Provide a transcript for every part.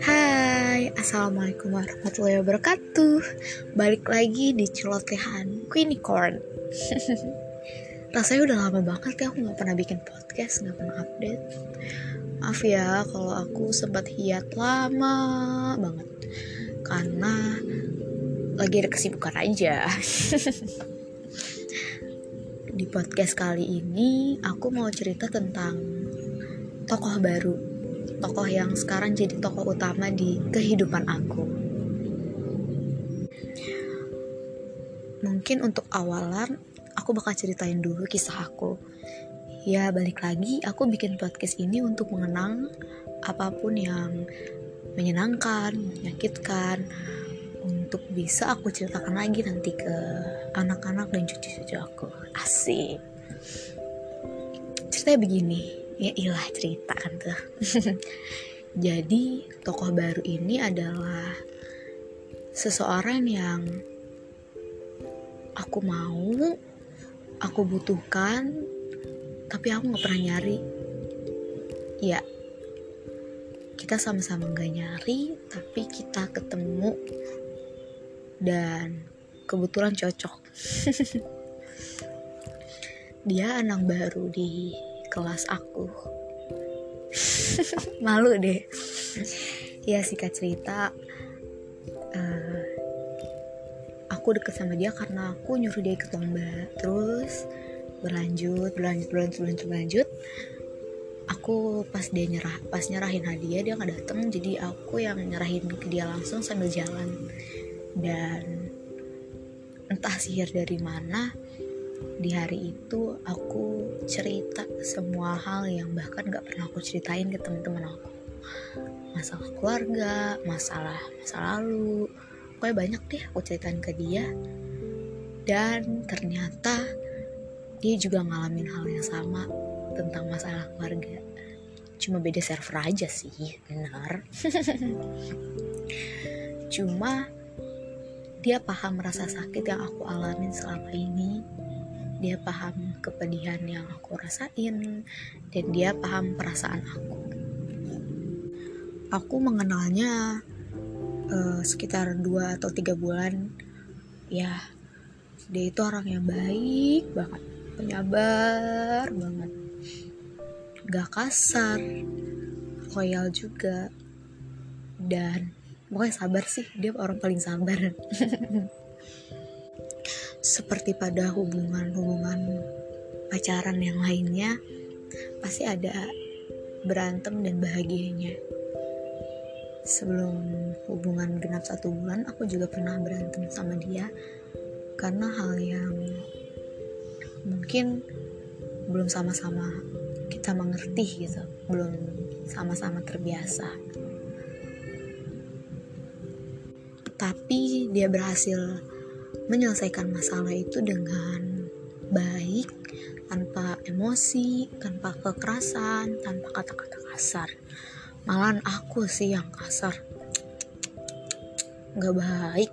Hai, Assalamualaikum warahmatullahi wabarakatuh. Balik lagi di celotehan Queenicorn Rasanya udah lama banget ya aku gak pernah bikin podcast, gak pernah update. Maaf ya kalau aku sempat hiat lama banget. Karena lagi ada kesibukan aja Di podcast kali ini aku mau cerita tentang tokoh baru tokoh yang sekarang jadi tokoh utama di kehidupan aku. Mungkin untuk awalan aku bakal ceritain dulu kisah aku. Ya balik lagi aku bikin podcast ini untuk mengenang apa pun yang menyenangkan, menyakitkan untuk bisa aku ceritakan lagi nanti ke anak-anak dan cucu-cucu aku. Asik. Ceritanya begini ya ilah cerita kan tuh jadi tokoh baru ini adalah seseorang yang aku mau aku butuhkan tapi aku nggak pernah nyari ya kita sama-sama nggak nyari tapi kita ketemu dan kebetulan cocok. Dia anak baru di kelas aku. Malu deh. Ya singkat cerita uh, aku deket sama dia karena aku nyuruh dia ikut lomba. Terus berlanjut berlanjut berlanjut berlanjut berlanjut. Aku pas dia nyerah pas nyerahin hadiah dia nggak dateng. Jadi aku yang nyerahin ke dia langsung sambil jalan dan entah sihir dari mana di hari itu aku cerita semua hal yang bahkan gak pernah aku ceritain ke teman-teman aku. Masalah keluarga masalah masa lalu pokoknya banyak deh aku ceritain ke dia. Dan ternyata dia juga ngalamin hal yang sama tentang masalah keluarga. Cuma beda server aja sih benar. Cuma dia paham rasa sakit yang aku alamin selama ini. Dia paham kepedihan yang aku rasain. Dan dia paham perasaan aku. Aku mengenalnya uh, sekitar dua atau tiga bulan. Ya dia itu orang yang baik banget. Penyabar banget. Gak kasar. Loyal juga. Dan pokoknya sabar sih dia orang paling sabar. Seperti pada hubungan-hubungan pacaran yang lainnya pasti ada berantem dan bahagianya. Sebelum hubungan genap satu bulan aku juga pernah berantem sama dia. Karena hal yang mungkin belum sama-sama kita mengerti gitu belum sama-sama terbiasa tapi dia berhasil menyelesaikan masalah itu dengan baik tanpa emosi, tanpa kekerasan, tanpa kata-kata kasar. Malahan aku sih yang kasar. Gak baik.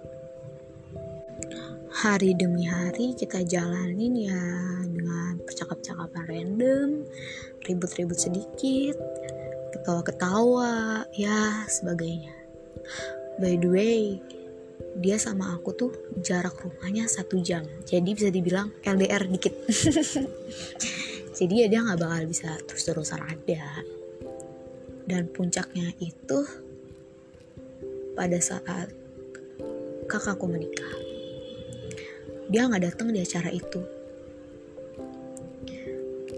Hari demi hari kita jalanin ya dengan percakap-cakapan random, ribut-ribut sedikit, ketawa-ketawa, ya sebagainya. By the way, dia sama aku tuh jarak rumahnya satu jam. Jadi bisa dibilang LDR dikit. Jadi ya dia nggak bakal bisa terus-terusan ada. Dan puncaknya itu pada saat kakakku menikah. Dia nggak datang di acara itu.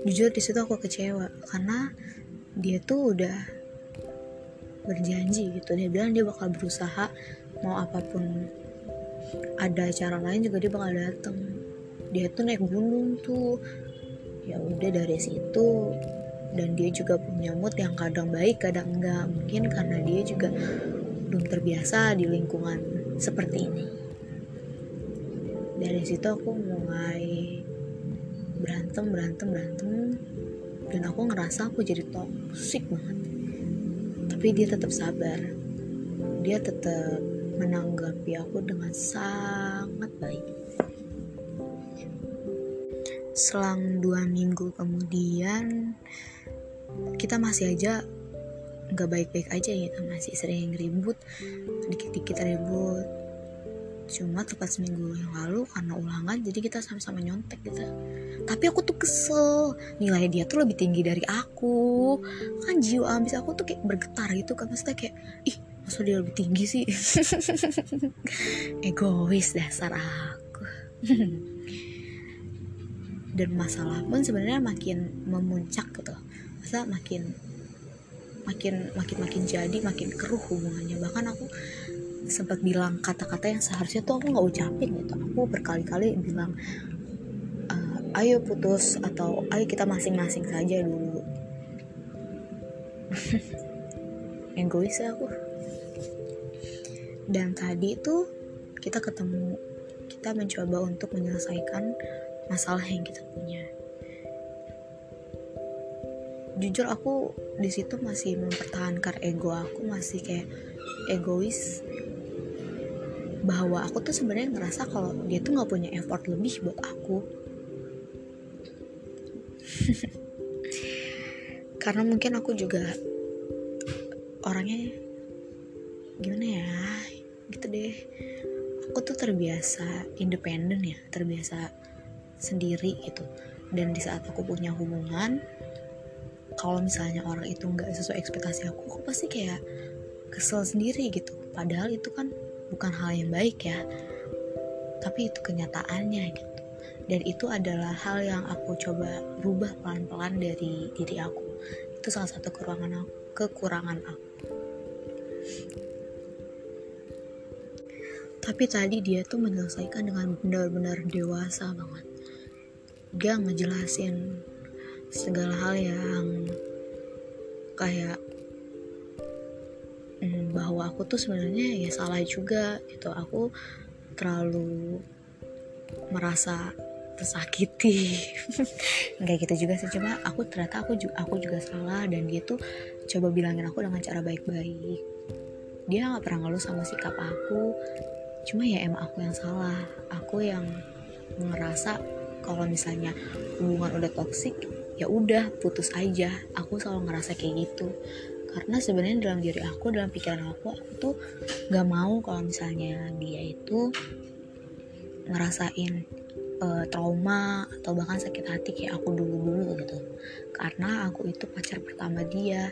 Jujur di situ aku kecewa. Karena dia tuh udah berjanji gitu. Dia bilang dia bakal berusaha mau apa pun ada acara lain juga dia bakal dateng. Dia tuh naik gunung tuh. Ya udah dari situ. Dan dia juga punya mood yang kadang baik kadang enggak. Mungkin karena dia juga belum terbiasa di lingkungan seperti ini. Dari situ aku mulai berantem berantem berantem. Dan aku ngerasa aku jadi toxic banget tapi dia tetap sabar dia tetap menanggapi aku dengan sangat baik. Selang dua minggu kemudian, kita masih aja nggak baik-baik aja gitu masih sering ribut dikit-dikit ribut cuma tepat seminggu yang lalu karena ulangan jadi kita sama-sama nyontek gitu. Tapi aku tuh kesel nilai dia tuh lebih tinggi dari aku. Kan jiwa ambis aku tuh kayak bergetar gitu kan maksudnya kayak ih masa dia lebih tinggi sih? Egois dasar aku. Dan masalah pun sebenarnya makin memuncak gitu. Masa makin makin makin makin jadi makin keruh hubungannya. Bahkan aku sempat bilang kata-kata yang seharusnya tuh aku nggak ucapin gitu. Aku berkali-kali bilang e, ayo putus atau ayo kita masing-masing saja dulu. Egois aku. Dan tadi tuh kita ketemu kita mencoba untuk menyelesaikan masalah yang kita punya. Jujur aku di situ masih mempertahankan ego aku masih kayak egois bahwa aku tuh sebenarnya ngerasa kalau dia tuh nggak punya effort lebih buat aku. Karena mungkin aku juga orangnya gimana ya gitu deh. Aku tuh terbiasa independen ya terbiasa sendiri gitu. Dan di saat aku punya hubungan kalau misalnya orang itu nggak sesuai ekspektasi aku aku pasti kayak kesel sendiri gitu. Padahal itu kan bukan hal yang baik ya. Tapi itu kenyataannya gitu. Dan itu adalah hal yang aku coba rubah pelan-pelan dari diri aku. Itu salah satu kekurangan aku kekurangan aku. Tapi tadi dia tuh menyelesaikan dengan benar-benar dewasa banget. Dia ngejelasin segala hal yang kayak bahwa aku tuh sebenarnya ya salah juga gitu. Aku terlalu merasa tersakiti. Nggak gitu juga sih cuma aku ternyata aku juga aku juga salah dan dia tuh coba bilangin aku dengan cara baik-baik. Dia nggak pernah ngeluh sama sikap aku cuma ya emang aku yang salah. Aku yang ngerasa kalau misalnya hubungan udah toksik ya udah putus aja. Aku selalu ngerasa kayak gitu karena sebenarnya dalam diri aku dalam pikiran aku aku tuh gak mau kalau misalnya dia itu ngerasain uh, trauma atau bahkan sakit hati kayak aku dulu-dulu gitu. Karena aku itu pacar pertama dia.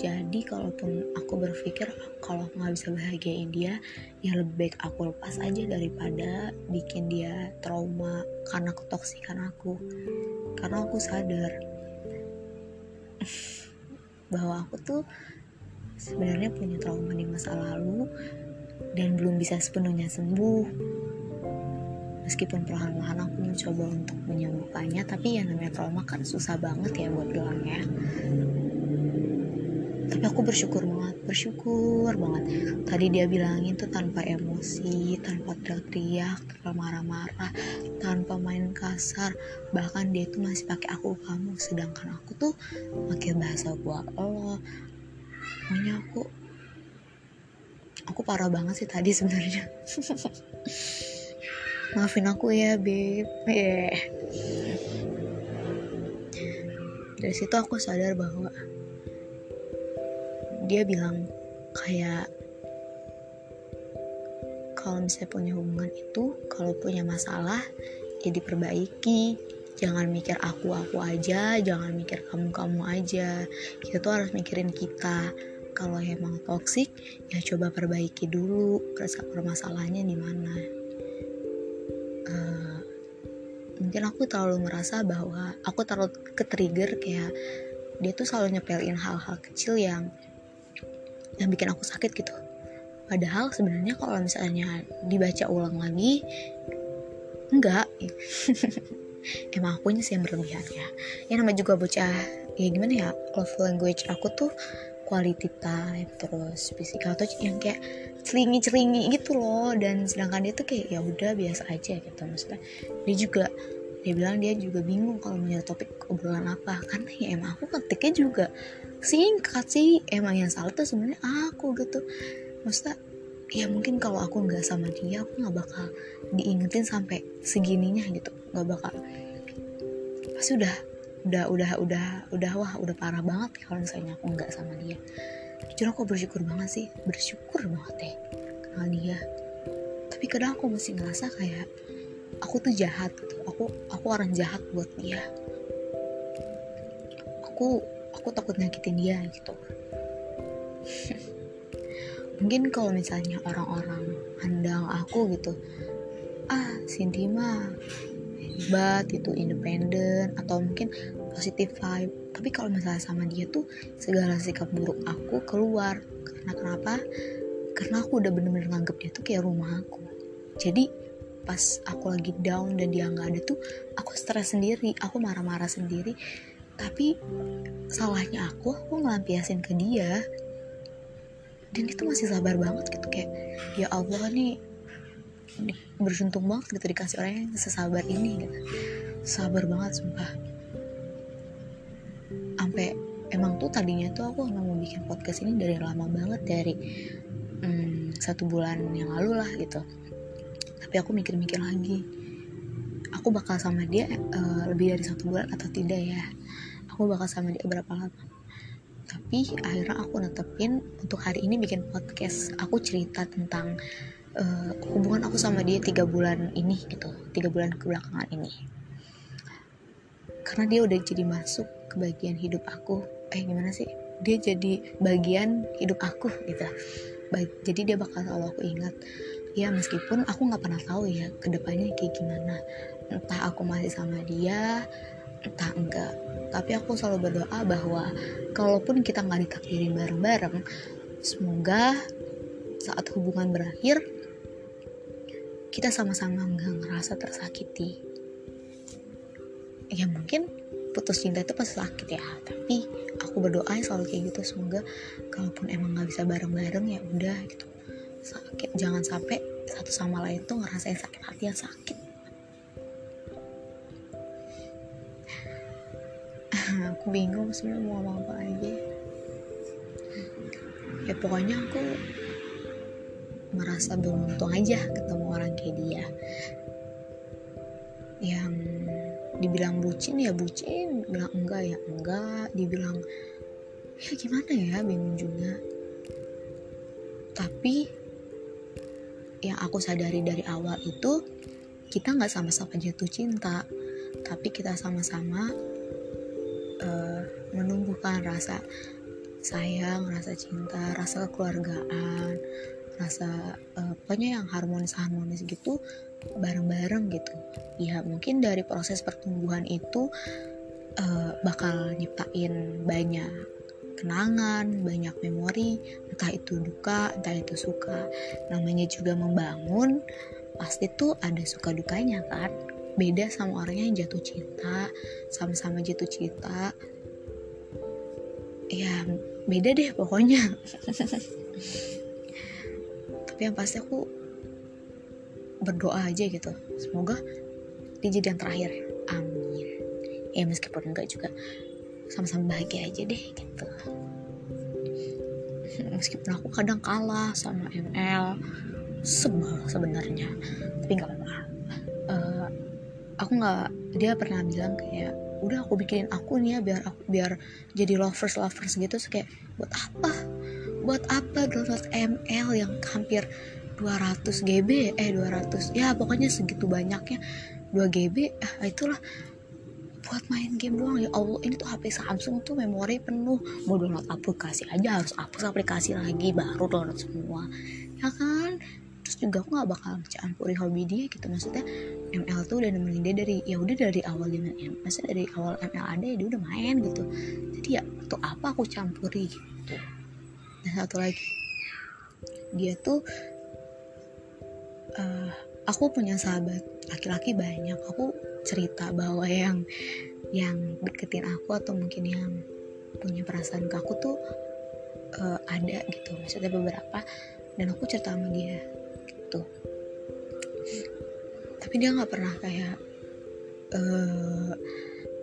Jadi kalaupun aku berpikir kalau aku nggak bisa bahagiain dia ya lebih baik aku lepas aja daripada bikin dia trauma karena ketoksikan aku. Karena aku sadar bahwa aku tuh sebenarnya punya trauma di masa lalu dan belum bisa sepenuhnya sembuh. Meskipun perlahan-lahan aku mencoba untuk menyembuhkannya tapi yang namanya trauma kan susah banget ya buat bilangnya tapi aku bersyukur banget bersyukur banget. Tadi dia bilangin tuh tanpa emosi tanpa teriak-teriak tanpa marah-marah tanpa main kasar. Bahkan dia tuh masih pakai aku kamu. Sedangkan aku tuh pakai bahasa gua Allah pokoknya aku aku parah banget sih tadi sebenarnya. Maafin aku ya beb. Yeah. dari situ aku sadar bahwa dia bilang kayak kalau misalnya punya hubungan itu kalau punya masalah ya diperbaiki. Jangan mikir aku aku aja jangan mikir kamu kamu aja. Kita tuh harus mikirin kita. Kalau emang toksik ya coba perbaiki dulu permasalahannya di mana. Uh, mungkin aku terlalu merasa bahwa aku terlalu ke trigger kayak dia tuh selalu nyepelin hal-hal kecil yang yang bikin aku sakit gitu. Padahal sebenarnya kalau misalnya dibaca ulang lagi enggak. Emang akunya sih yang berlebihan ya. Ya nama juga bocah ya gimana ya love language aku tuh quality time terus physical touch yang kayak celingi-celingi gitu loh. Dan sedangkan dia tuh kayak ya udah biasa aja gitu maksudnya. Dia juga dia bilang dia juga bingung kalau punya topik obrolan apa. Kan ya emang aku ketiknya juga singkat sih emang yang salah tuh sebenarnya aku gitu. Maksudnya ya mungkin kalau aku nggak sama dia aku nggak bakal diingetin sampai segininya gitu. Nggak bakal. Pasti udah udah udah udah udah wah udah parah banget kalau misalnya aku nggak sama dia. Jujur aku bersyukur banget sih. Bersyukur banget deh kenal dia. Tapi kadang aku masih ngerasa kayak aku tuh jahat gitu. Aku aku orang jahat buat dia. Aku aku takut nyakitin dia gitu. Mungkin kalau misalnya orang-orang handang aku gitu ah Cindy mah hebat itu independen atau mungkin positif vibe. Tapi kalau misalnya sama dia tuh segala sikap buruk aku keluar. Karena kenapa? Karena aku udah bener-bener nganggep dia tuh kayak rumah aku. Jadi pas aku lagi down dan dia nggak ada tuh aku stres sendiri aku marah-marah sendiri tapi salahnya aku aku ngelampiasin ke dia. Dan itu masih sabar banget gitu kayak ya Allah nih beruntung banget gitu dikasih orang yang sesabar ini gitu. Sabar banget sumpah. Sampai emang tuh tadinya tuh aku emang mau bikin podcast ini dari lama banget dari hmm, satu bulan yang lalu lah gitu. Tapi aku mikir-mikir lagi aku bakal sama dia uh, lebih dari satu bulan atau tidak ya aku bakal sama dia berapa lama. Tapi akhirnya aku netepin untuk hari ini bikin podcast. Aku cerita tentang uh, hubungan aku sama dia tiga bulan ini gitu tiga bulan kebelakangan ini. Karena dia udah jadi masuk ke bagian hidup aku. Eh gimana sih? Dia jadi bagian hidup aku gitu. Jadi dia bakal selalu aku ingat. Ya meskipun aku nggak pernah tahu ya ke depannya kayak gimana. Entah aku masih sama dia entah enggak. Tapi aku selalu berdoa bahwa kalaupun kita nggak ditakdirin bareng-bareng semoga saat hubungan berakhir kita sama-sama nggak ngerasa tersakiti. Ya mungkin putus cinta itu pasti sakit ya tapi aku berdoa selalu kayak gitu semoga kalaupun emang nggak bisa bareng-bareng ya udah gitu. Sakit jangan sampai satu sama lain tuh ngerasain sakit hati yang sakit aku bingung sebenarnya mau ngomong apa aja ya pokoknya aku merasa beruntung aja ketemu orang kayak dia. Yang dibilang bucin ya bucin. Bilang enggak ya enggak. Dibilang ya gimana ya? Bingung juga. Tapi yang aku sadari dari awal itu kita nggak sama-sama jatuh cinta. Tapi kita sama-sama uh, menumbuhkan rasa sayang, rasa cinta, rasa kekeluargaan, rasa uh, pokoknya yang harmonis-harmonis gitu bareng-bareng gitu. Ya mungkin dari proses pertumbuhan itu uh, bakal nyiptain banyak kenangan, banyak memori, entah itu duka, entah itu suka. Namanya juga membangun, pasti tuh ada suka dukanya kan beda sama orangnya yang jatuh cinta sama-sama jatuh cinta. Ya beda deh pokoknya. Tapi yang pasti aku berdoa aja gitu. Semoga dia jadi terakhir. Amin. Ya meskipun enggak juga. Sama-sama bahagia aja deh gitu. Meskipun aku kadang kalah sama ML sebel sebenarnya. Tapi nggak apa-apa aku nggak dia pernah bilang kayak udah aku bikinin aku nih ya biar aku biar jadi lovers lovers gitu. So, kayak buat apa? Buat apa download ml yang hampir 200 GB eh 200 ya pokoknya segitu banyaknya. 2 GB ah itulah. Buat main game doang ya Allah. Ini tuh HP Samsung tuh memori penuh. Mau download aplikasi aja harus hapus aplikasi lagi baru download semua. Ya kan terus juga aku gak bakal campuri hobi dia gitu. Maksudnya ML tuh udah nemenin dia dari ya udah dari awal dia main ML maksudnya dari awal ML ada ya dia udah main gitu. Jadi ya untuk apa aku campuri gitu. Dan satu lagi. Dia tuh uh, aku punya sahabat laki-laki banyak. Aku cerita bahwa yang yang deketin aku atau mungkin yang punya perasaan ke aku tuh uh, ada gitu. Maksudnya beberapa. Dan aku cerita sama dia gitu. Tapi dia nggak pernah kayak uh,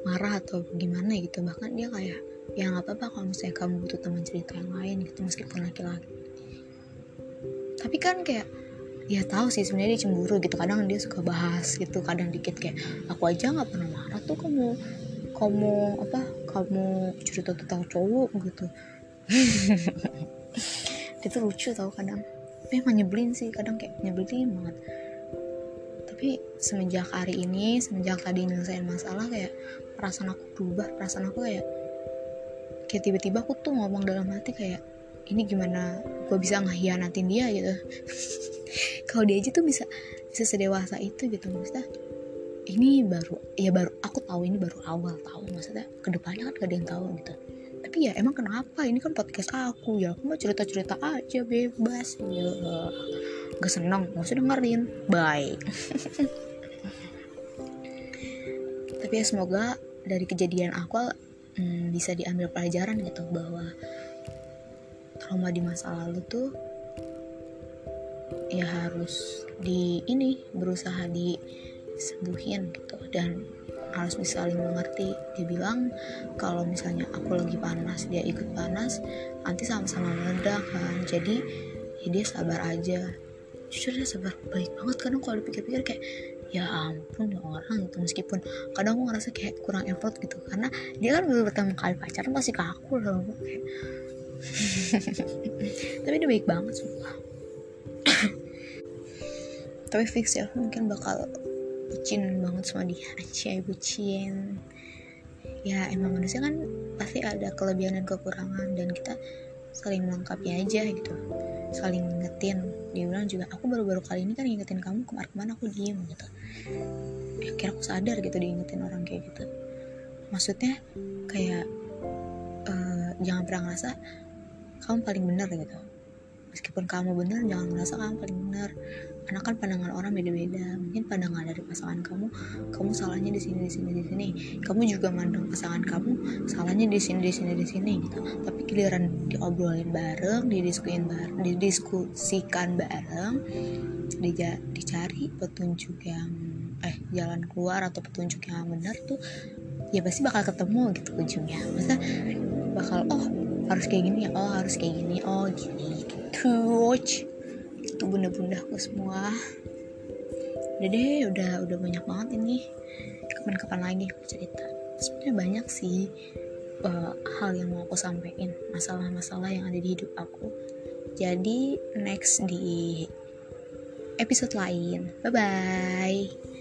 marah atau gimana gitu. Bahkan dia kayak ya nggak apa-apa kalau misalnya kamu butuh teman cerita yang lain gitu meskipun laki-laki. Tapi kan kayak ya tahu sih sebenarnya dia cemburu gitu. Kadang dia suka bahas gitu kadang dikit kayak aku aja nggak pernah marah tuh kamu kamu apa kamu cerita tentang cowok gitu. Itu lucu tau kadang tapi emang nyebelin sih kadang kayak nyebelin banget. Tapi semenjak hari ini semenjak tadi nyelesain masalah kayak perasaan aku berubah perasaan aku kayak kayak tiba-tiba aku tuh ngomong dalam hati kayak ini gimana? Gue bisa ngehianatin dia gitu. Kalau dia aja tuh bisa bisa sedewasa itu gitu maksudnya ini baru ya baru aku tahu ini baru awal tahu maksudnya. Ke depannya kan gak ada yang tahu gitu tapi ya emang kenapa? Ini kan podcast aku ya aku mau cerita cerita aja bebas. Ya gak seneng gak usah dengerin. Bye. Tapi ya semoga dari kejadian aku hmm, bisa diambil pelajaran gitu bahwa trauma di masa lalu tuh ya harus di ini berusaha di sembuhin gitu. Dan harus bisa saling mengerti. Dia bilang kalau misalnya aku lagi panas dia ikut panas nanti sama-sama meledak kan. Jadi ya dia sabar aja. Jujur dia sabar baik banget. Kadang kalau dipikir-pikir kayak ya ampun ya orang itu meskipun kadang aku ngerasa kayak kurang effort gitu. Karena dia kan baru pertama kali pacaran pasti kaku loh kayak tapi dia baik banget sumpah. Tapi fix ya mungkin bakal bucin banget sama dia. Aja bucin. Ya emang manusia kan pasti ada kelebihan dan kekurangan dan kita saling melengkapi aja gitu. Saling ngingetin. Dia bilang juga aku baru-baru kali ini kan ngingetin kamu ke mana-kemana aku diem gitu. Ya, kira aku sadar gitu diingetin orang kayak gitu. Maksudnya kayak uh, jangan pernah ngerasa kamu paling benar gitu. Meskipun kamu benar jangan merasa kamu paling benar karena kan pandangan orang beda-beda. Mungkin pandangan dari pasangan kamu kamu salahnya di sini di sini di sini. Kamu juga mandang pasangan kamu salahnya di sini di sini di sini gitu. Tapi giliran diobrolin bareng didiskusin bareng didiskusikan bareng dija, dicari petunjuk yang eh jalan keluar atau petunjuk yang benar tuh ya pasti bakal ketemu gitu ujungnya. Masa bakal oh harus kayak gini ya oh harus kayak gini oh gini gitu itu bunda-bundaku semua. Udah deh udah udah banyak banget ini. Kapan-kapan lagi aku cerita. Sebenarnya banyak sih uh, hal yang mau aku sampaikan. Masalah-masalah yang ada di hidup aku. Jadi next di episode lain. Bye bye